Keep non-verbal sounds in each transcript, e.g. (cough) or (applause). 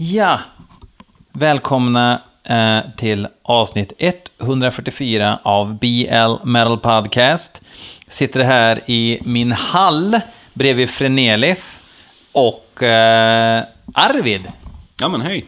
Ja, välkomna eh, till avsnitt 144 av BL Metal Podcast. Sitter här i min hall bredvid Frenelis och eh, Arvid. Ja men hej.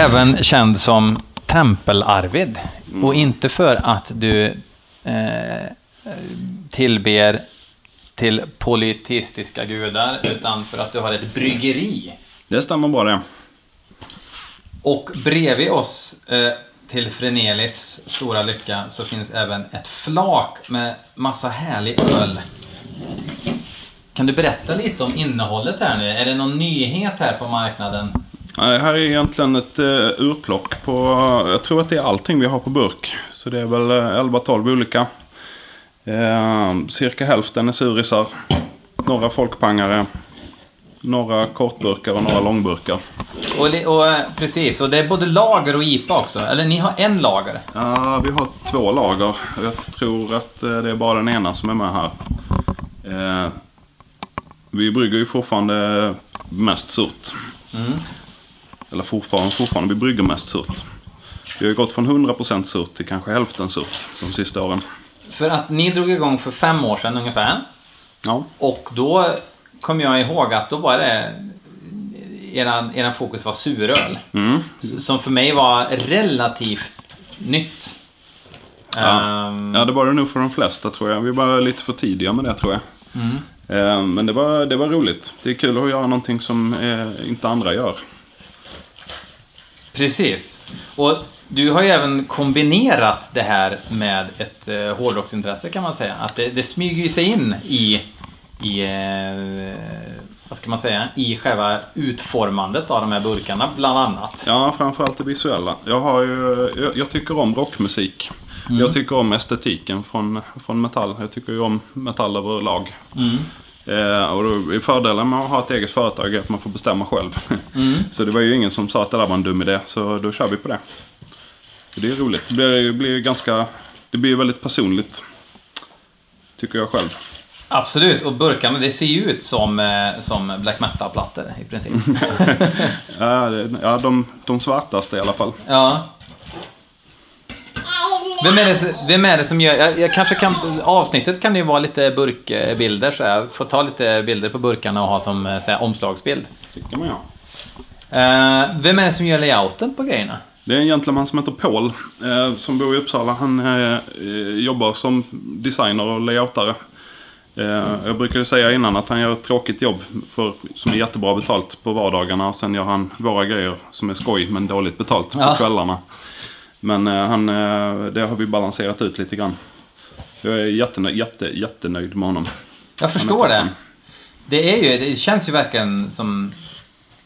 Även känd som Tempel-Arvid. Och inte för att du eh, tillber till politistiska gudar, utan för att du har ett bryggeri. Det stämmer det. Och bredvid oss, eh, till Frenelis stora lycka, så finns även ett flak med massa härlig öl. Kan du berätta lite om innehållet här nu? Är det någon nyhet här på marknaden? Ja, Det här är egentligen ett uh, urplock på, jag tror att det är allting vi har på burk. Så det är väl eh, 11-12 olika. Eh, cirka hälften är surisar. Några folkpangare. Några kortburkar och några långburkar. Och, och eh, precis, och det är både lager och IPA också. Eller ni har en lager. Ja, vi har två lager. Jag tror att eh, det är bara den ena som är med här. Eh, vi brygger ju fortfarande mest surt. Eller fortfarande, fortfarande, vi brygger mest surt. Vi har ju gått från 100% surt till kanske hälften surt de sista åren. För att ni drog igång för fem år sedan ungefär. Ja, Och då kom jag ihåg att då var det... Eran, eran fokus var suröl. mm. Som för mig var relativt nytt. ja. Ehm, ja det var det nog för de flesta tror jag. Vi var lite för tidiga med det tror jag. mm. Eh, men det var, det var roligt. Det är kul att göra någonting som eh, inte andra gör. Precis. Och du har ju även kombinerat det här med ett eh, hårdrocksintresse kan man säga. Att det, det smyger ju sig in i, i eh, vad ska man säga, i själva utformandet av de här burkarna bland annat. Ja, framförallt det visuella. Jag, har ju, jag, jag tycker om rockmusik. Jag tycker om estetiken från, från metall. Jag tycker ju om metall överlag. Mm. Eh, och då är fördelen med att ha ett eget företag är att man får bestämma själv. (laughs) så det var ju ingen som sa att det där var en dum idé, så då kör vi på det. Så det är roligt. Det blir, blir ju ganska... Det blir väldigt personligt. Tycker jag själv. Absolut, och burkarna det ser ju ut som, eh, som black metal-plattor i princip. (laughs) Ja de, de svartaste i alla fall. ja. Vem är, det, som- vem är det som gör... Jag, jag kanske kan... Avsnittet kan ju vara lite burkbilder så jag får ta lite bilder på burkarna och ha som eh, så här, omslagsbild. Tycker man ja. Eh, vem är det som gör layouten på grejerna? Det är en gentleman som heter Paul. Eh, som bor i Uppsala. Han eh, eh, jobbar som designer och layoutare. Eh, jag brukade säga innan att han gör ett tråkigt jobb för, som är jättebra betalt på vardagarna. Och sen gör han våra grejer som är skoj men dåligt betalt på Ja. kvällarna. Men eh, han, eh, det har vi balanserat ut lite grann. Jag är jättenöjd, jätte, jättenöjd med honom. Jag förstår det. Det, är ju, det känns ju verkligen som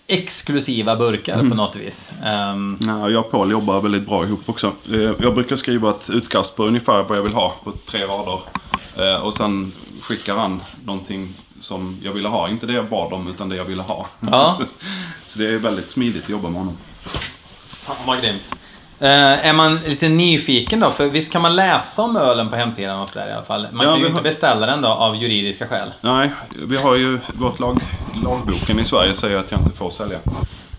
exklusiva burkar på något vis. Ehm, Ja, jag och Paul jobbar väldigt bra ihop också. Eh, Jag brukar skriva ett utkast på ungefär vad jag vill ha på tre rader. Och sen skickar han någonting som jag ville ha. Inte det jag bad om, utan det jag ville ha. ja, (laughs) Så det är väldigt smidigt att jobba med honom. fan vad grymt. Eh, är man lite nyfiken då? För visst kan man läsa om ölen på hemsidan och sådär i alla fall. Man Ja, kan ju inte har- beställa den då av juridiska skäl. Nej, vi har ju vårt lag, lagboken i Sverige säger att jag inte får sälja.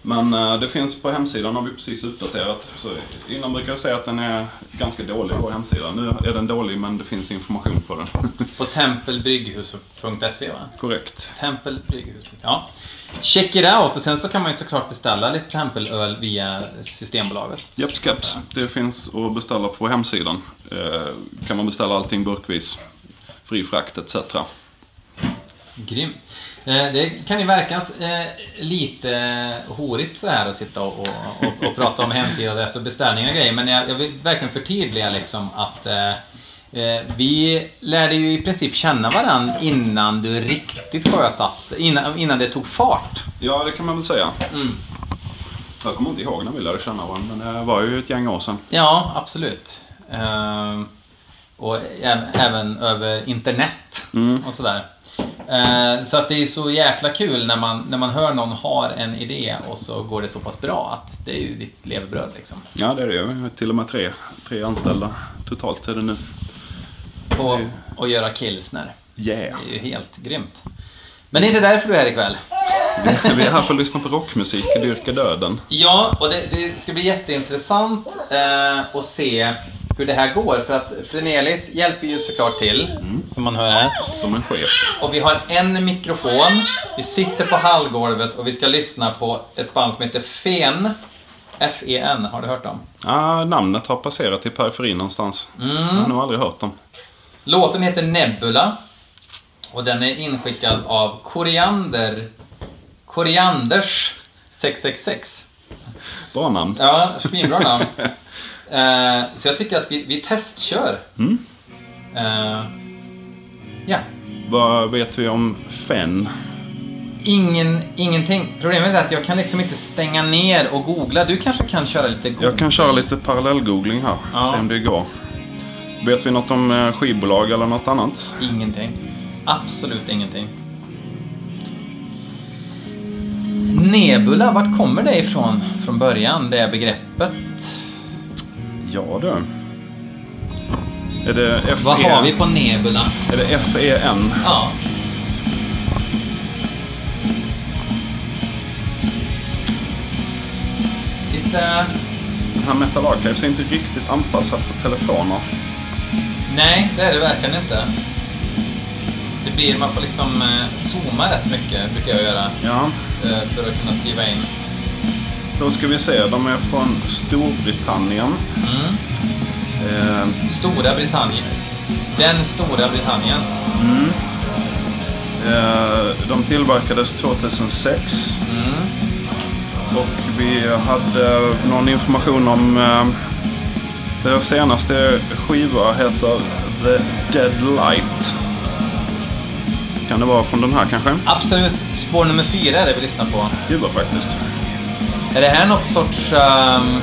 Men eh, det finns på hemsidan har vi precis uppdaterat. Så innan brukar jag säga att den är ganska dålig på hemsidan. Nu är den dålig men det finns information på den. På tempelbrygghus.se va? Korrekt. Tempelbrygghus. Ja. Check it out och sen så kan man ju såklart beställa lite tempelöl via Systembolaget. Japskaps, det finns att beställa på hemsidan. Eh, kan man beställa allting burkvis. Fri frakt etc. Grymt. Eh, Det kan ju verka eh, lite horigt så här att sitta och, och, och, och prata om hemsida, och beställningar och grejer. Men jag, jag vill verkligen förtydliga liksom att Eh, vi lärde ju i princip känna varandra innan du riktigt sjösatte, innan, innan det tog fart. Ja, det kan man väl säga. Mm. Jag kommer inte ihåg när vi lärde känna varandra, men det var ju ett gäng år sedan. Ja, absolut. Ehm, och även över internet Mm. och sådär. Ehm, så att det är så jäkla kul när man, när man hör någon har en idé och så går det så pass bra att det är ju ditt levebröd liksom. Ja, det är det. Har till och med tre, tre anställda totalt är det nu. Och, och göra kilsner. Yeah! Det är ju helt grymt. Men det är inte därför du är här ikväll. Vi, är här för att lyssna på rockmusik, dyrka döden. Ja, och det, det ska bli jätteintressant eh, att se hur det här går. För att Frenelit hjälper ju såklart till, som man hör här. Som en chef. Och vi har en mikrofon, vi sitter på hallgolvet och vi ska lyssna på ett band som heter FEN. F-E-N, har du hört dem? Ah, namnet har passerat i periferin någonstans. Jag har nog aldrig hört dem. Låten heter Nebula. Och den är inskickad av Koriander... Korianders 666. Bra namn. Ja, svinbra namn. (laughs) Eh, så jag tycker att vi, vi testkör. Mm. Eh, ja. Vad vet vi om Fenn? Ingen, ingenting. Problemet är att jag kan liksom inte stänga ner och googla. Du kanske kan köra lite Google? Jag kan köra lite parallellgoogling här. Ja. Se om det går. Vet vi något om eh, skivbolag eller något annat? Ingenting. Absolut ingenting. Nebula, vart kommer det ifrån från början, det begreppet? Ja du. Är det F-E... Vad har vi på Nebula? Är det F-E-N? Ja. Lite... Den här Metal Archives är inte riktigt anpassad för telefoner. Nej, det är det verkligen inte. Det blir, man får liksom eh, zooma rätt mycket, brukar jag göra, Ja. eh, för att kunna skriva in. Då ska vi se. De är från Storbritannien. Mm. Eh, Stora Britannien. Den stora Britannien. eh, de tillverkades 2006. Mm. Och vi hade någon information om deras senaste skiva heter The Dead Light. Kan det vara från den här kanske? Absolut. Spår nummer fyra är det vi lyssnar på. Det var faktiskt. Är det här något sorts... ehm,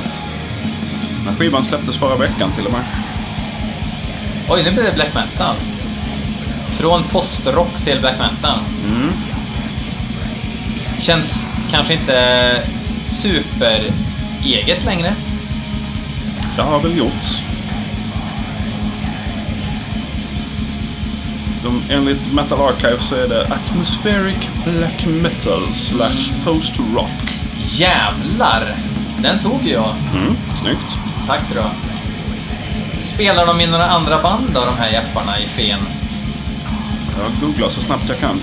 Den skivan släpptes förra veckan till och med. Oj, nu blir det black metal. Från postrock till black metal. Mm. Känns kanske inte super eget längre. Det har väl gjorts. De, enligt Metal Archive så är det Atmospheric Black Metal slash Post-Rock. Jävlar! Den tog jag. Mm, snyggt. Tack då. Spelar de i några andra band då, de här jepparna i Fen? Jag googlar så snabbt jag kan.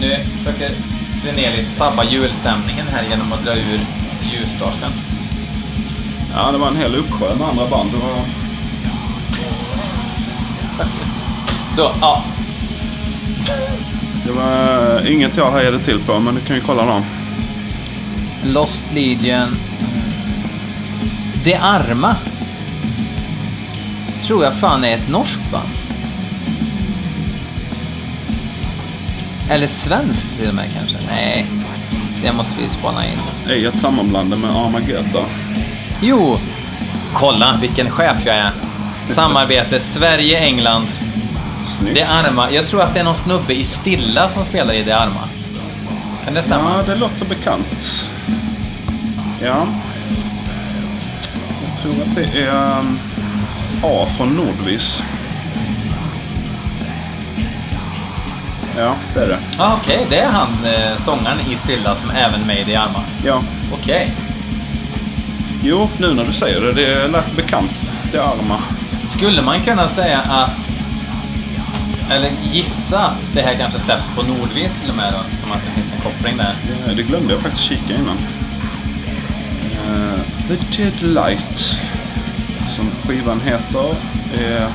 Nu försöker Renélis sabba julstämningen här genom att dra ur ljusstaken. Ja, det var en hel uppsjö med andra band. Det var... Faktiskt. Så, ja. Det var inget jag hajade till på, men du kan ju kolla dem. Lost Legion. Det Arma. Tror jag fan är ett norskt band. Eller svenskt till och med kanske. Nej, det måste vi spana in. Det är ett sammanblandande med Armageddon. Jo, kolla vilken chef jag är. Samarbete Sverige-England. Det Arma. Jag tror att det är någon snubbe i Stilla som spelar i Det Arma. Kan det stämma? Ja, det låter bekant. Ja. Jag tror att det är um, A från Nordvis. Ja, det är det. Ja, Okej, det är han, eh, sångaren i Stilla, som även med i Det Arma. Ja. Okej. Jo, nu när du säger det, det lät bekant. Det arma. Skulle man kunna säga att... Eller gissa det här kanske släpps på Nordvis till och med då? Som att det finns en koppling där. Det, det glömde jag faktiskt kika innan. Eh, The Dead Light, som skivan heter, är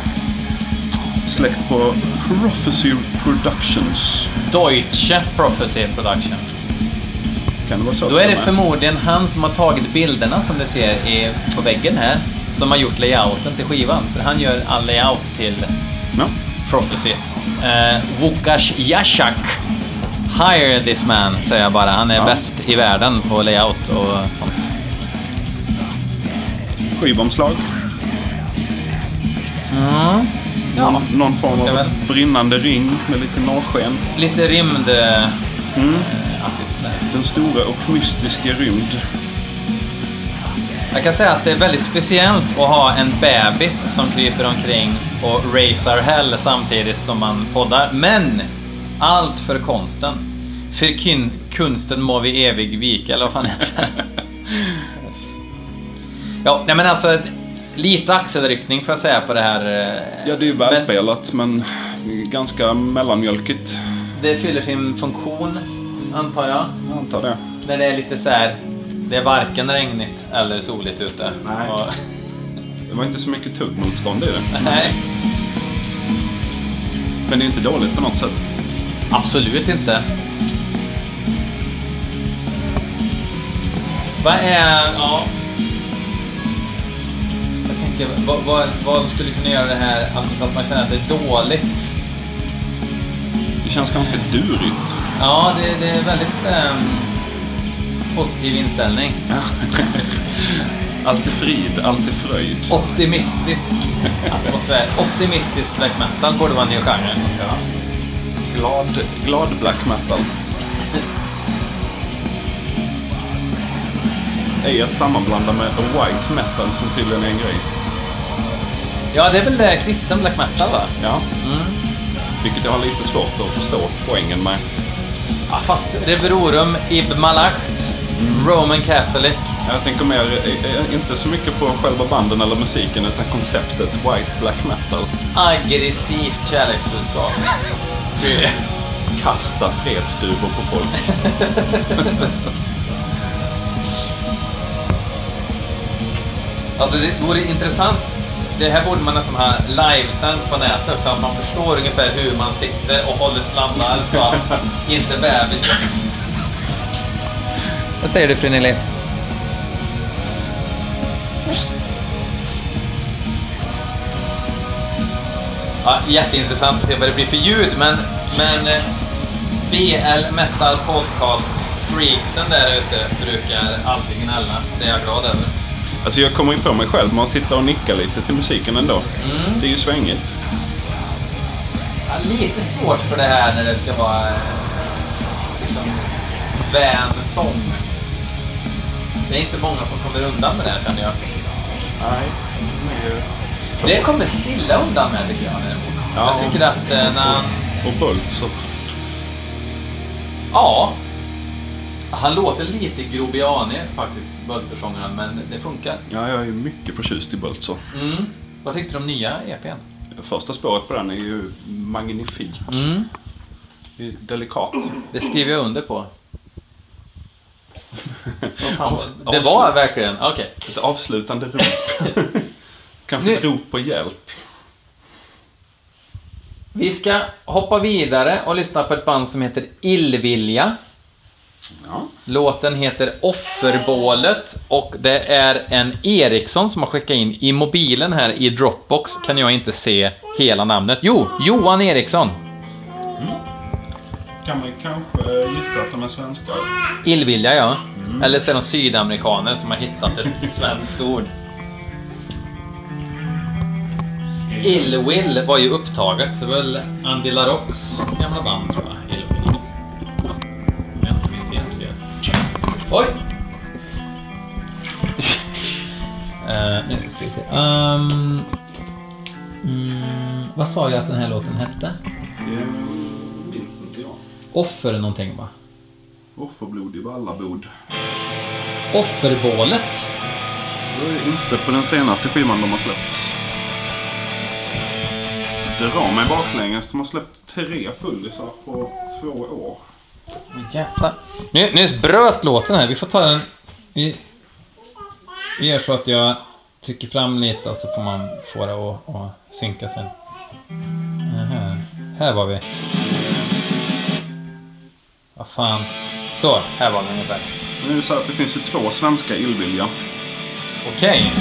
släkt på Prophecy Productions. Deutsche Prophecy Productions. Kan det vara så? Då är det förmodligen han som har tagit bilderna som du ser i, på väggen här. Som har gjort layouten till skivan. För han gör all layout till Ja. Prophecy. Eh, Wukash Yashak. Hire this man, säger jag bara. Han är Ja. bäst i världen på layout och sånt. Skivomslag. Mm. Ja, Någon, någon form av väl. brinnande ring med lite norrsken. lite rymd... Eh, Mm. Den stora och mystiska rymd. Jag kan säga att det är väldigt speciellt att ha en bebis som kryper omkring och raisar hell samtidigt som man poddar. Men allt för konsten. För kyn- kunsten må vi evig vika, eller vad fan heter det? (laughs) Ja, nej men alltså lite axelryckning får jag säga på det här. eh, Ja, det är ju men välspelat men ganska mellanmjölkigt. Det fyller sin funktion, antar jag. Jag antar det. När det är lite så här. Det är varken regnigt eller soligt ute. Nej. Och, (laughs) Det var inte så mycket tuggmotstånd i det. nej. Men det är inte dåligt på något sätt. Absolut inte. Vad är... Ja. Tänker, vad, vad, vad skulle kunna göra det här alltså, så att man känner att det är dåligt? Det känns ganska durigt. Ja, det, det är väldigt ehm, positiv inställning. (laughs) Allt är frid, allt är fröjd. Optimistisk atmosfär. Optimistisk black metal borde vara en ny genre. Ja. Glad, glad black metal. Är att sammanblanda med white metal som tydligen är en grej. Ja, det är väl eh, kristen black metal va? Ja. Mm. Vilket jag har lite svårt att förstå poängen med. Ja, fast Reverorum, Ib Malacht, Roman Catholic. Jag tänker mer, eh, eh, inte så mycket på själva banden eller musiken utan konceptet white black metal. Aggressivt kärleksbudskap. Kasta fredsduvor på folk. (laughs) Alltså det vore intressant. Det här borde man nästan ha livesänt på nätet så att man förstår ungefär hur man sitter och håller sladdar så att inte bebis... Vad säger du Frinelli? Ja, jätteintressant att se vad det blir för ljud men, men eh, BL Metal Podcast freaksen där ute brukar alltid gnälla. Det är jag glad över. Alltså jag kommer ju på mig själv, man sitter och nickar lite till musiken ändå. Mm. Det är ju svängigt. Ja, lite svårt för det här när det ska vara eh, liksom vän sång. Det är inte många som kommer undan med det här känner jag. Nej. Det kommer stilla undan med tycker jag. däremot. Ja. Jag tycker att eh, när. Och Bult så... Ja. Han låter lite grobianig faktiskt, Böltsersångaren, men det funkar. Ja, jag är mycket förtjust i så. Mm. Vad tyckte du om nya EPn? Första spåret på den är ju magnifik. Mm. Det är Delikat. Det skriver jag under på. (laughs) Fan, det var verkligen... Okej. Ett avslutande rop. (laughs) Kanske Nu- ett rop på hjälp. Vi ska hoppa vidare och lyssna på ett band som heter Illvilja. Ja. Låten heter Offerbålet och det är en Eriksson som har skickat in i mobilen här i Dropbox kan jag inte se hela namnet. Jo, Johan Eriksson. Kan man kanske gissa att de är svenskar? Illvilja ja. Eller så är de sydamerikaner som har hittat ett (laughs) svenskt ord. Illwill var ju upptaget. Det var väl Andy LaRocques gamla band tror jag. Illwill. Oj! uh, nu ska vi se. Um, mm, vad sa jag att den här låten hette? Det minns inte jag. Offer någonting va? Offerblod i Vallabod. Offerbålet. Det är inte på den senaste skivan de har släppt. Dra mig baklänges. De har släppt tre fullisar på två år. Jävlar. Nu, nu bröt låten här. Vi får ta den... Vi, vi gör så att jag trycker fram lite och så får man få det att, att synka sen. Här. här var vi. Vad fan. Så, här var den ungefär. Nu är det så att det finns ju två svenska illvilja. Okej.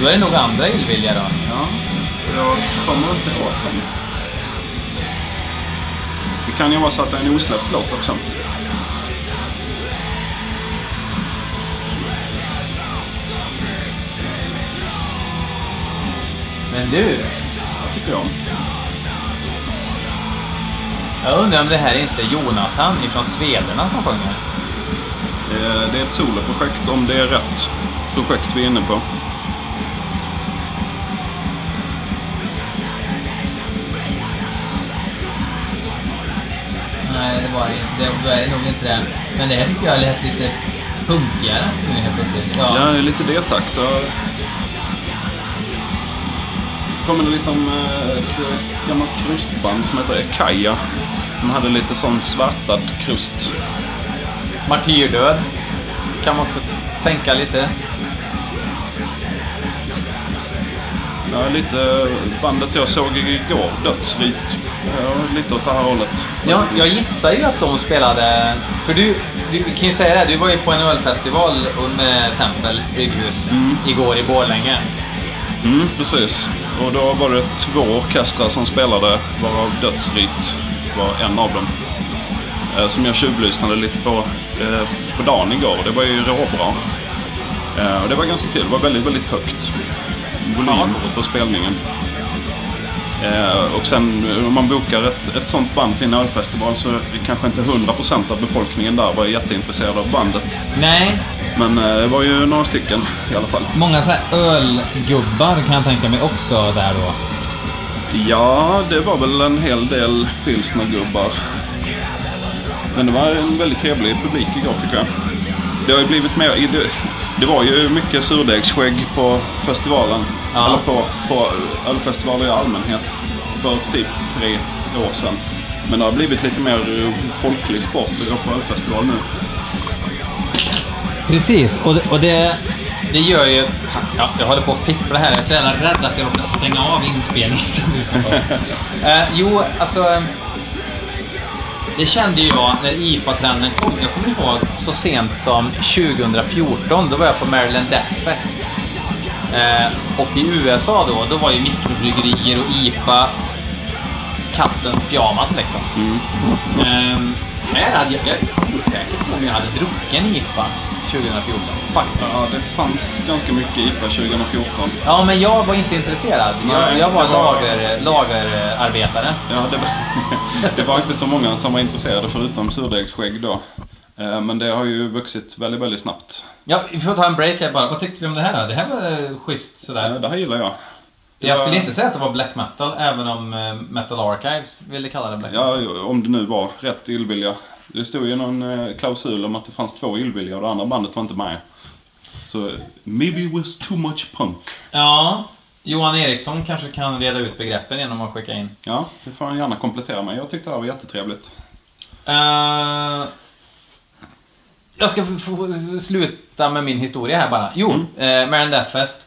Då är det nog andra illvilja då. Ja, jag kommer inte ihåg dem. Det kan ju vara så att det är en osläppt låt också. Men du, Vad tycker jag om? jag undrar om det här är inte Jonathan ifrån Svederna som sjunger. Eh, Det är ett soloprojekt om det är rätt projekt vi är inne på. Det var det. Det är nog inte det. Men det här tycker jag lät lite punkigare nu helt plötsligt. Ja, det är lite D-takt. och- påminner lite om eh, ett eh, gammalt krustband som heter Ekaja. De hade lite sån svartad krust. Martyrdöd kan man också tänka lite. Ja, lite bandet jag såg igår, Dödsrit. Lite åt det här hållet. Ja, jag gissar ju att de spelade... För du, du kan ju säga det, du var ju på en ölfestival med Tempel Brygghus igår i Borlänge. Mm, precis. Och då var det två orkestrar som spelade, varav Dödsrit var en av dem. Eh, som jag tjuvlyssnade lite på eh, på dagen igår. Det var ju råbra. Eh, och det var ganska kul. Det var väldigt, väldigt högt volym på spelningen. Eh, och sen eh, om man bokar ett, ett sånt band till en ölfestival så är kanske inte 100% av befolkningen där var jätteintresserad av bandet. Nej, Men eh, det var ju några stycken i alla fall. många så här ölgubbar kan jag tänka mig också där då. Ja, det var väl en hel del pilsnergubbar. Men det var en väldigt trevlig publik igår tycker jag. Det har ju blivit mer... Det, det var ju mycket surdegsskägg på festivalen. Ja. Eller på, på ölfestivaler i allmänhet. För typ tre år sedan. Men det har blivit lite mer folklig sport att gå på ölfestival nu. Precis, och och det, det gör ju... Ja, jag håller på att fippla här. Jag är så jävla rädd att jag råkar stänga av inspelningen. (laughs) eh, jo, alltså... Det kände jag när IFA-trenden kom. Jag kommer ihåg så sent som 2014. Då var jag på Maryland Death Fest. Eh, och i USA då, då var ju mikrobryggerier och IPA kattens pyjamas liksom. Ehm, här hade jag, jag är osäker på om jag hade druckit en IPA 2014. Faktiskt. Ja, det fanns ganska mycket IPA 2014. Ja, men jag var inte intresserad. Jag, Nej, jag var var- lager, lagerarbetare. Ja, det var, (laughs) det var inte så många som var intresserade förutom surdegsskägg då. Eh, Men det har ju vuxit väldigt, väldigt snabbt. Ja, vi får ta en break här bara. Vad tyckte vi om det här då? Det här var eh, schysst sådär. Eh, Det här gillar jag. Det Jag var- skulle inte säga att det var black metal, även om Metal Archives ville kalla det black metal. Ja, om det nu var rätt illvilja. Det stod ju någon klausul om att det fanns två illvilja och det andra bandet var inte med. Så, maybe was too much punk. Ja, Johan Eriksson kanske kan reda ut begreppen genom att skicka in. Ja, det får han gärna komplettera med. Jag tyckte det här var jättetrevligt. Eh, jag ska få- sluta med min historia här bara. Jo, mm. uh, Marin Deathfest.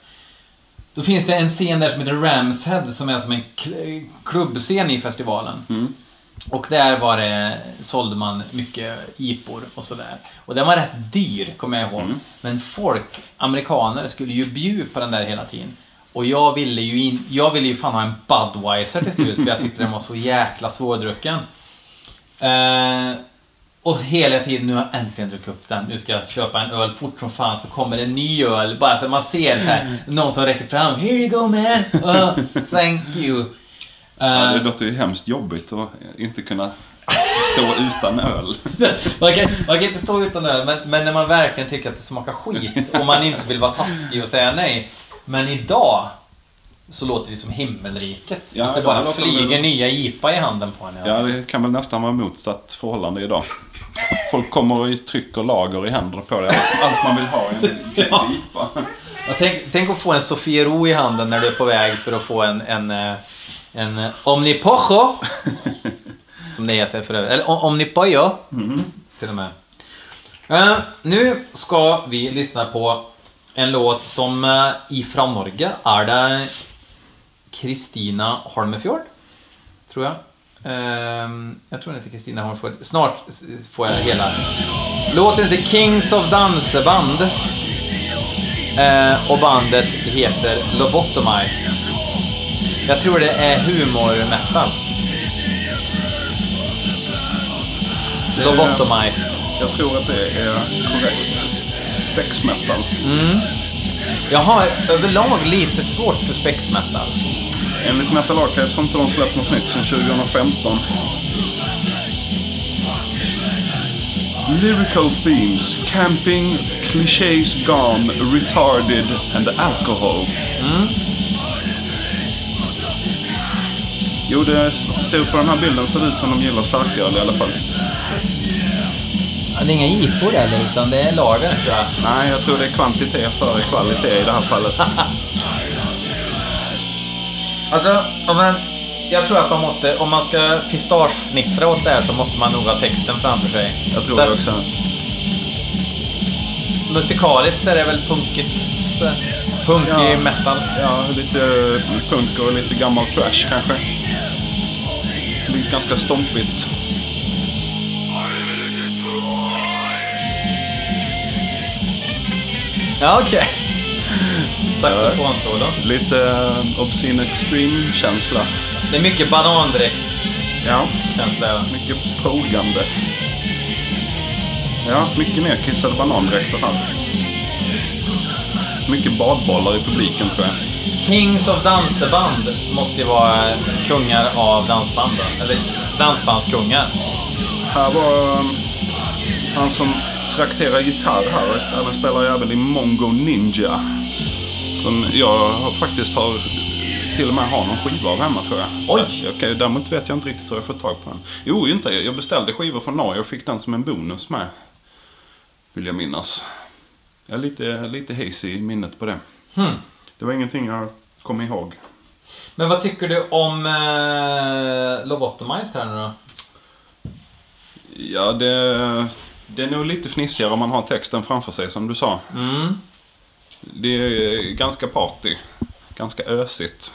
Då finns det en scen där som heter Ramshead som är som en kl- klubbscen i festivalen. Mm. Och där var det, sålde man mycket IPor och sådär. Och den var rätt dyr, kommer jag ihåg. Men folk, amerikaner, skulle ju bjuda på den där hela tiden. Och jag ville ju, in, jag ville ju fan ha en Budweiser till slut, för jag tyckte den var så jäkla svårdrucken. Eh, och hela tiden, nu har jag äntligen druckit upp den. Nu ska jag köpa en öl fort som fan, så kommer det en ny öl. Bara så man ser så här, någon som räcker fram. Here you go man! Oh, thank you. Ja, Eh, det låter ju hemskt jobbigt att inte kunna stå utan öl. (laughs) man, kan, man kan inte stå utan öl, men, men när man verkligen tycker att det smakar skit och man inte vill vara taskig och säga nej. Men idag så låter det som himmelriket. Ja, att det det bara flyger väl- nya IPA i handen på en. Ja, det kan väl nästan vara motsatt förhållande idag. Folk kommer och trycker lager i händerna på det. Allt, allt man vill ha i en (laughs) Ja. Ja, tänk, tänk att få en Sofiero i handen när du är på väg för att få en, en, eh, en eh, Omnipojo. (laughs) Som det heter för övrigt. Eller Omnipojo. Till och med. Eh, nu ska vi lyssna på en låt som uh, ifrån Norge är det Kristina Holmefjord. Tror jag. Ehm, jag tror den heter Kristina Hornsford. Snart får jag hela. Låten heter Kings of Danseband. Eh, och bandet heter Lobotomized. Jag tror det är humor-metal. Det är- Lobotomized. Jag tror att det är korrekt. Spex metal. Jag har överlag lite svårt för spex metal. Enligt Metal Archive så har inte de släppt något nytt sedan 2015. Lyrical themes, camping, clichés gone, retarded and alcohol. Jo, det ser på den här bilden ser det ut som de gillar starköl i alla fall. Ja, det är inga IPor heller, utan det är lager tror jag. Nej, jag tror det är kvantitet före kvalitet i det här fallet. (laughs) Alltså, om man, jag tror att man måste, om man ska pistagefnittra åt det här så måste man nog ha texten framför sig. Jag tror Så det att också. Musikaliskt är det väl punkigt. Punkig Ja. metal. Ja, lite punk och lite gammal trash kanske. Det blir ganska stompigt. Ja, okej. Saxofonsolo. Lite uh, Obscene Extreme-känsla. Det är mycket banandräktskänsla. Ja, mycket pogande. Ja, mycket nerkissade banandräkter här. Mycket badbollar i publiken tror jag. Kings of Danseband måste ju vara kungar av dansbanden. Eller dansbandskungar. Här var um, han som trakterar gitarr här. Även spelar jävel i Mongo Ninja. Som jag faktiskt har till och med har någon skiva av hemma tror jag. Oj! Okej, däremot vet jag inte riktigt hur jag fått tag på den. Jo, inte. Jag beställde skivor från Norge och fick den som en bonus med. Vill jag minnas. Jag är lite, lite hazy i minnet på det. Hmm. Det var ingenting jag kom ihåg. Men vad tycker du om eh, Lobotomized här nu då? Ja, det, det är nog lite fnissigare om man har texten framför sig som du sa. Mm. Det är ganska party. Ganska ösigt.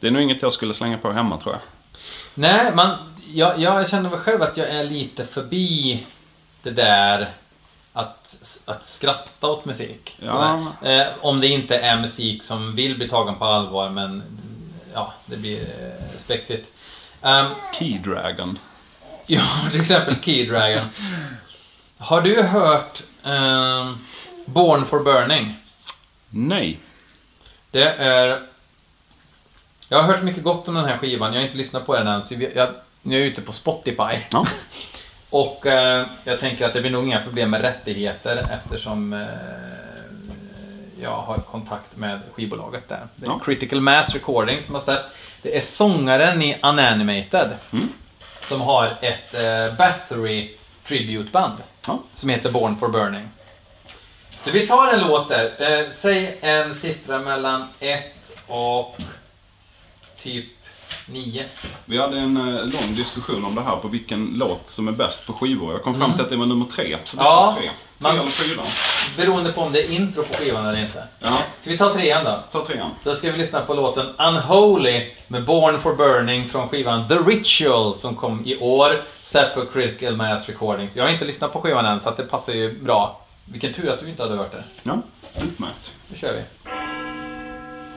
Det är nog inget jag skulle slänga på hemma tror jag. Nej, man, jag, jag känner väl själv att jag är lite förbi det där att, att skratta åt musik. Ja. Eh, om det inte är musik som vill bli tagen på allvar, men ja, det blir eh, spexigt. Um, Key Dragon. (laughs) ja, till exempel Key Dragon. Har du hört ehm, Born for Burning? Nej. Det är... Jag har hört mycket gott om den här skivan. Jag har inte lyssnat på den än. Så jag, jag, nu är jag ute på Spotify. Ja. (laughs) Och eh, jag tänker att det blir nog inga problem med rättigheter eftersom eh, jag har kontakt med skivbolaget där. Det är Ja. Critical Mass Recording som har släppt. Det är sångaren i Unanimated Mm. som har ett eh, Bathory tributeband Ja. som heter Born for Burning. Så vi tar en låt där. Eh, säg en siffra mellan 1 och typ 9. Vi hade en eh, lång diskussion om det här på vilken låt som är bäst på skivor. Jag kom fram till att det var nummer tre. Så det Mm. Ja, var tre. Tre man- eller fyra. Beroende på om det är intro på skivan eller inte. Ja, Så vi tar trean då. ta trean. Då ska vi lyssna på låten Unholy med Born for Burning från skivan The Ritual som kom i år. Släppt på Critical Mass Recordings. Jag har inte lyssnat på skivan än så att det passar ju bra. Vilken tur att du inte hade hört det. Ja, utmärkt. Nu kör vi.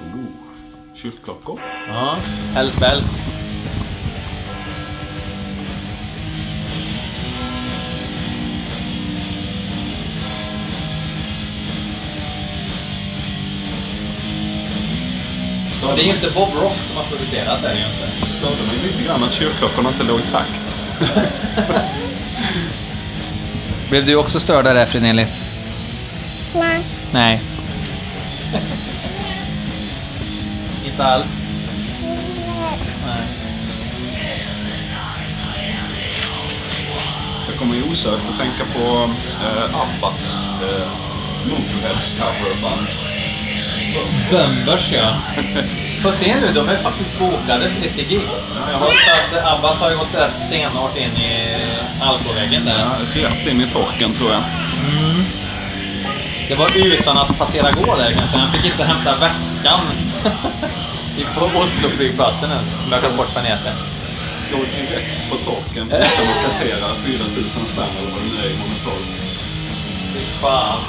Oh, kyrkklockor. Ja, Hells Bells. Ja, det är ju inte Bob Rock som har producerat ju inte. Störde mig lite grann att kyrkklockorna inte låg i takt. (laughs) Blev du också störd av det, Fredrik? Nej. Nej. (laughs) inte alls? Nej. Jag kommer ju osökt att tänka på eh, Abbats eh, Motorheads coverband. Bömbers ja. Får se nu, de är faktiskt bokade för lite gigs. Jag har att Abbas har ju gått rätt stenhårt in i alkoväggen där. Ja, rätt in i torken tror jag. Det var utan att passera gå där kanske. Han fick inte hämta väskan. (laughs) På Oslo-flygplatsen ens, som jag glömt bort vad den heter. direkt på torken utan att kassera 4000 spänn eller vad det nu är i monopol. Fy fan.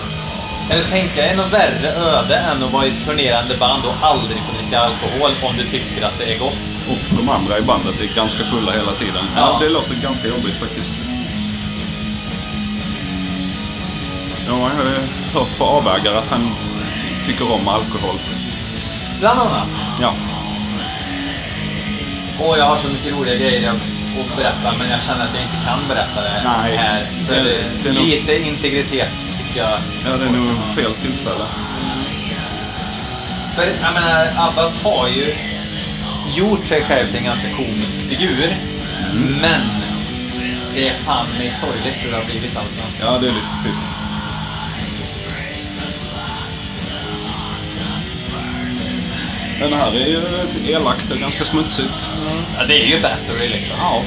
Kan du tänka dig något värre öde än att vara i ett turnerande band och aldrig få dricka alkohol om du tycker att det är gott? Och de andra i bandet är ganska fulla hela tiden. Ja. Ja. det låter ganska jobbigt faktiskt. Ja, jag har hört på avvägar att han tycker om alkohol. Bland annat. Ja, Och jag har så mycket roliga grejer att berätta men jag känner att jag inte kan berätta det Nej. här. Det- det är nog- lite integritet tycker jag. ja det är nog fel tillfälle. För jag menar, ABBA har ju gjort sig själv till en ganska komisk figur. Men det är fan mig sorgligt hur det har blivit alltså. Ja, det är lite trist. Den här är ju elakt och ganska smutsigt. Ja, det är ju Bathory liksom. Ja.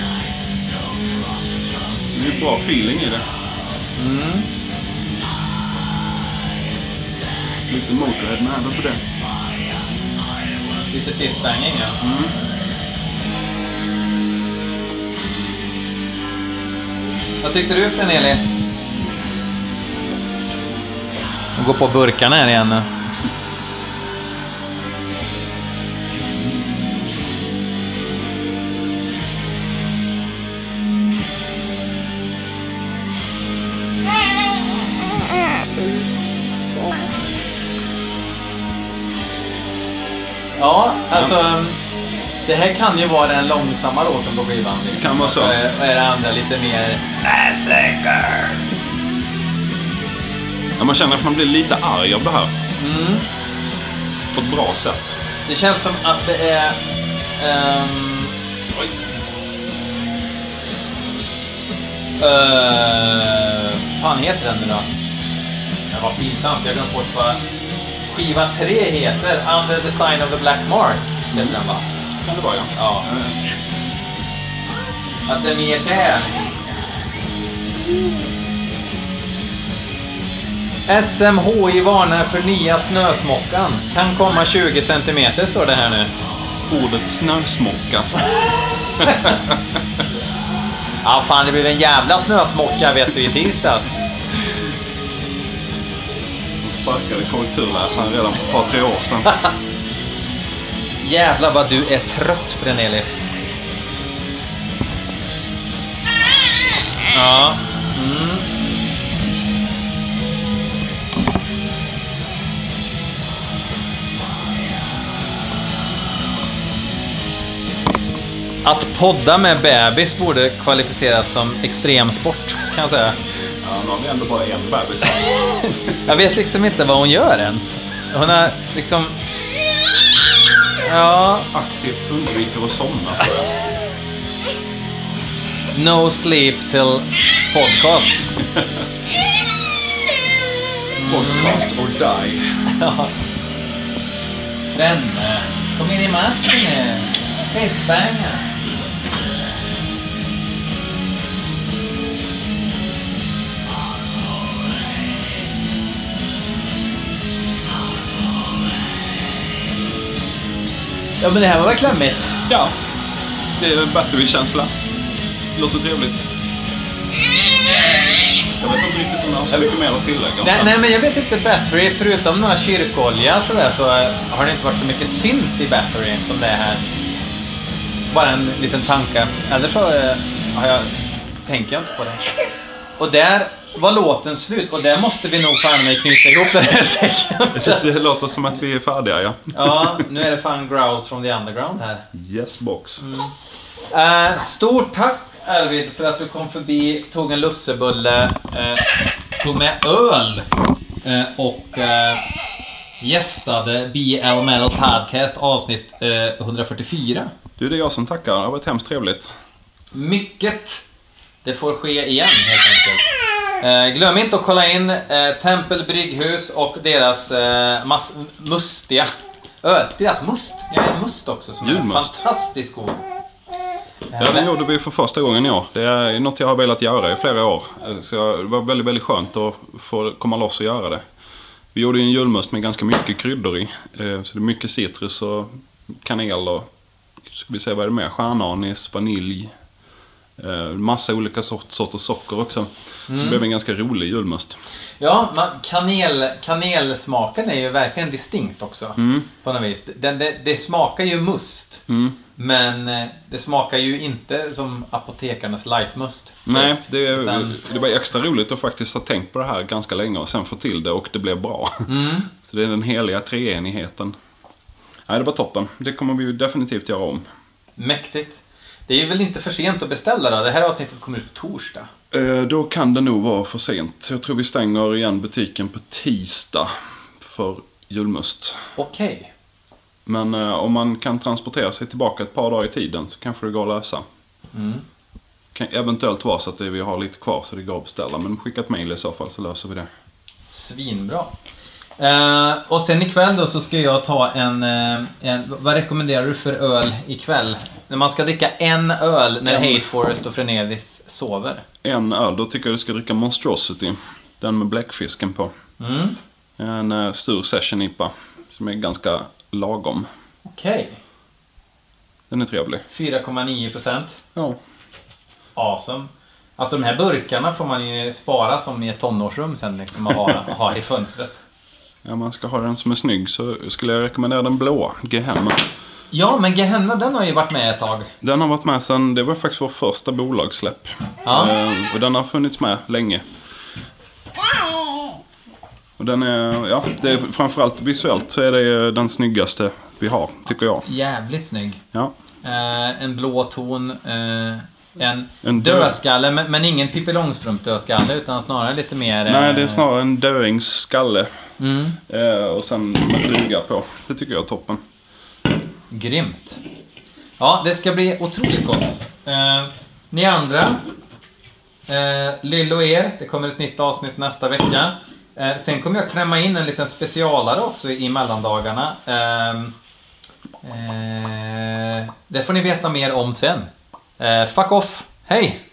Det är ju bra feeling i det. Lite Motorhead med även på det. Lite fistbanging ja. Vad tyckte du Freneli? Jag går på burkarna här igen nu. Det här kan ju vara den långsamma låten på skivan. Liksom. Kan vara så. Och är- det andra lite mer... Massacre! Ja, man känner att man blir lite arg av det här. På ett bra sätt. Det känns som att det är... ehm, oj. Uh, fan heter den nu då? Det var pinsamt, jag glömde bort vad skiva 3 heter. Under the sign of the black mark. Heter den va? Kan det vara ja. Ja. Att den är där. SMHI varnar för nya snösmockan. Kan komma 20 centimeter står det här nu. Ordet snösmocka. (laughs) Ja, fan det blev en jävla snösmocka vet du i tisdags. De sparkade korrekturläsaren redan för ett par, tre år sedan. (laughs) Jävlar vad du är trött Breneli. Ja. Mm. Att podda med bebis borde kvalificeras som extremsport, kan jag säga. Ja, nu har vi ändå bara en bebis. (laughs) Jag vet liksom inte vad hon gör ens. Hon har liksom... Ja, Aktivt undviker att somna. tror jag. no sleep till podcast. Podcast or die. Ja. Fränne, kom in i matchen nu. Fistbanga. Ja men det här var väl klämmigt? Ja, det är battery-känsla. Låter trevligt. Jag vet inte riktigt om jag har så mycket mer att tillägga. Nej, nej men jag vet inte Battery, förutom några kyrkolja så eh, har det inte varit så mycket synt i Battery som det är här. Bara en liten tanke. Eller så eh, har jag, tänker jag inte på det. Och där var låten slut och där måste vi nog fan mig knyta ihop den här säcken. Det låter som att vi är färdiga, ja. Ja, nu är det fan growls from the underground här. Yes box. Eh, stort tack Arvid för att du kom förbi, tog en lussebulle, eh, tog med öl eh, och gästade BL Metal Podcast avsnitt eh, 144. Du, det är jag som tackar. Det har varit hemskt trevligt. Mycket. Det får ske igen helt enkelt. Eh, glöm inte att kolla in eh, Tempel Brygghus och deras eh, mass- mustiga öl. Deras must. Jag är en must också som är Julmust. fantastiskt god. Ja, det gjorde vi för första gången i år. Det är något jag har velat göra i flera år. Så jag- det var väldigt, väldigt skönt att få komma loss och göra det. Vi gjorde ju en julmust med ganska mycket kryddor i. Eh, Så det är mycket citrus och kanel och ska vi se vad är det mer? Stjärnanis, vanilj. Eh, massa olika sort, sorters socker också. Så det blev en ganska rolig julmust. Ja, man, kanel, kanelsmaken är ju verkligen distinkt också. Mm. På något vis. Den, det, det smakar ju must. Mm. Men eh, det smakar ju inte som apotekarnas lightmust. Nej, det, är, Utan- det var extra roligt att faktiskt ha tänkt på det här ganska länge och sen få till det och det blev bra. Mm. (laughs) Så det är den heliga treenigheten. Nej, det var toppen. Det kommer vi ju definitivt göra om. Mäktigt. Det är väl inte för sent att beställa då? Det här avsnittet kommer ut på torsdag. Eh, Då kan det nog vara för sent. Jag tror vi stänger igen butiken på tisdag för julmust. Okej. Men eh, om man kan transportera sig tillbaka ett par dagar i tiden så kanske det går att lösa. Mm. Kan eventuellt vara så att det- vi har lite kvar så det går att beställa. Men skicka ett mail i så fall så löser vi det. Svinbra. Eh, och sen ikväll då så ska jag ta en, eh, en... Vad rekommenderar du för öl ikväll? När man ska dricka en öl när En. Hate Forest och Frenedith sover. En öl, då tycker jag du ska dricka Monstrosity. Den med bläckfisken på. Mm. En uh, stor session IPA. Som är ganska lagom. Okej. Den är trevlig. 4,9 procent. Ja. Awesome. Alltså de här burkarna får man ju spara som i ett tonårsrum sen liksom och ha, ha i fönstret. Ja, man ska ha den som är snygg så skulle jag rekommendera den blåa, Gehenna. Ja, men Gehenna den har ju varit med ett tag. Den har varit med sen, det var faktiskt vår första bolagssläpp. Ja. Eh, och den har funnits med länge. Och den är, ja, det är framförallt visuellt så är det den snyggaste vi har, tycker jag. Jävligt snygg. Ja. Eh, en blå ton. Eh, en, En död- dödskalle, men, men ingen Pippi Långstrump dödskalle utan snarare lite mer... eh, Nej, det är snarare en döings skalle. Mm, Eh, och sen med fluga på. Det tycker jag är toppen. grymt. Ja, det ska bli otroligt gott. Eh, ni andra. Eh, Lill och er, det kommer ett nytt avsnitt nästa vecka. Eh, sen kommer jag klämma in en liten specialare också i mellandagarna. Ehm, eh, det får ni veta mer om sen. Eh, fuck off. Hej!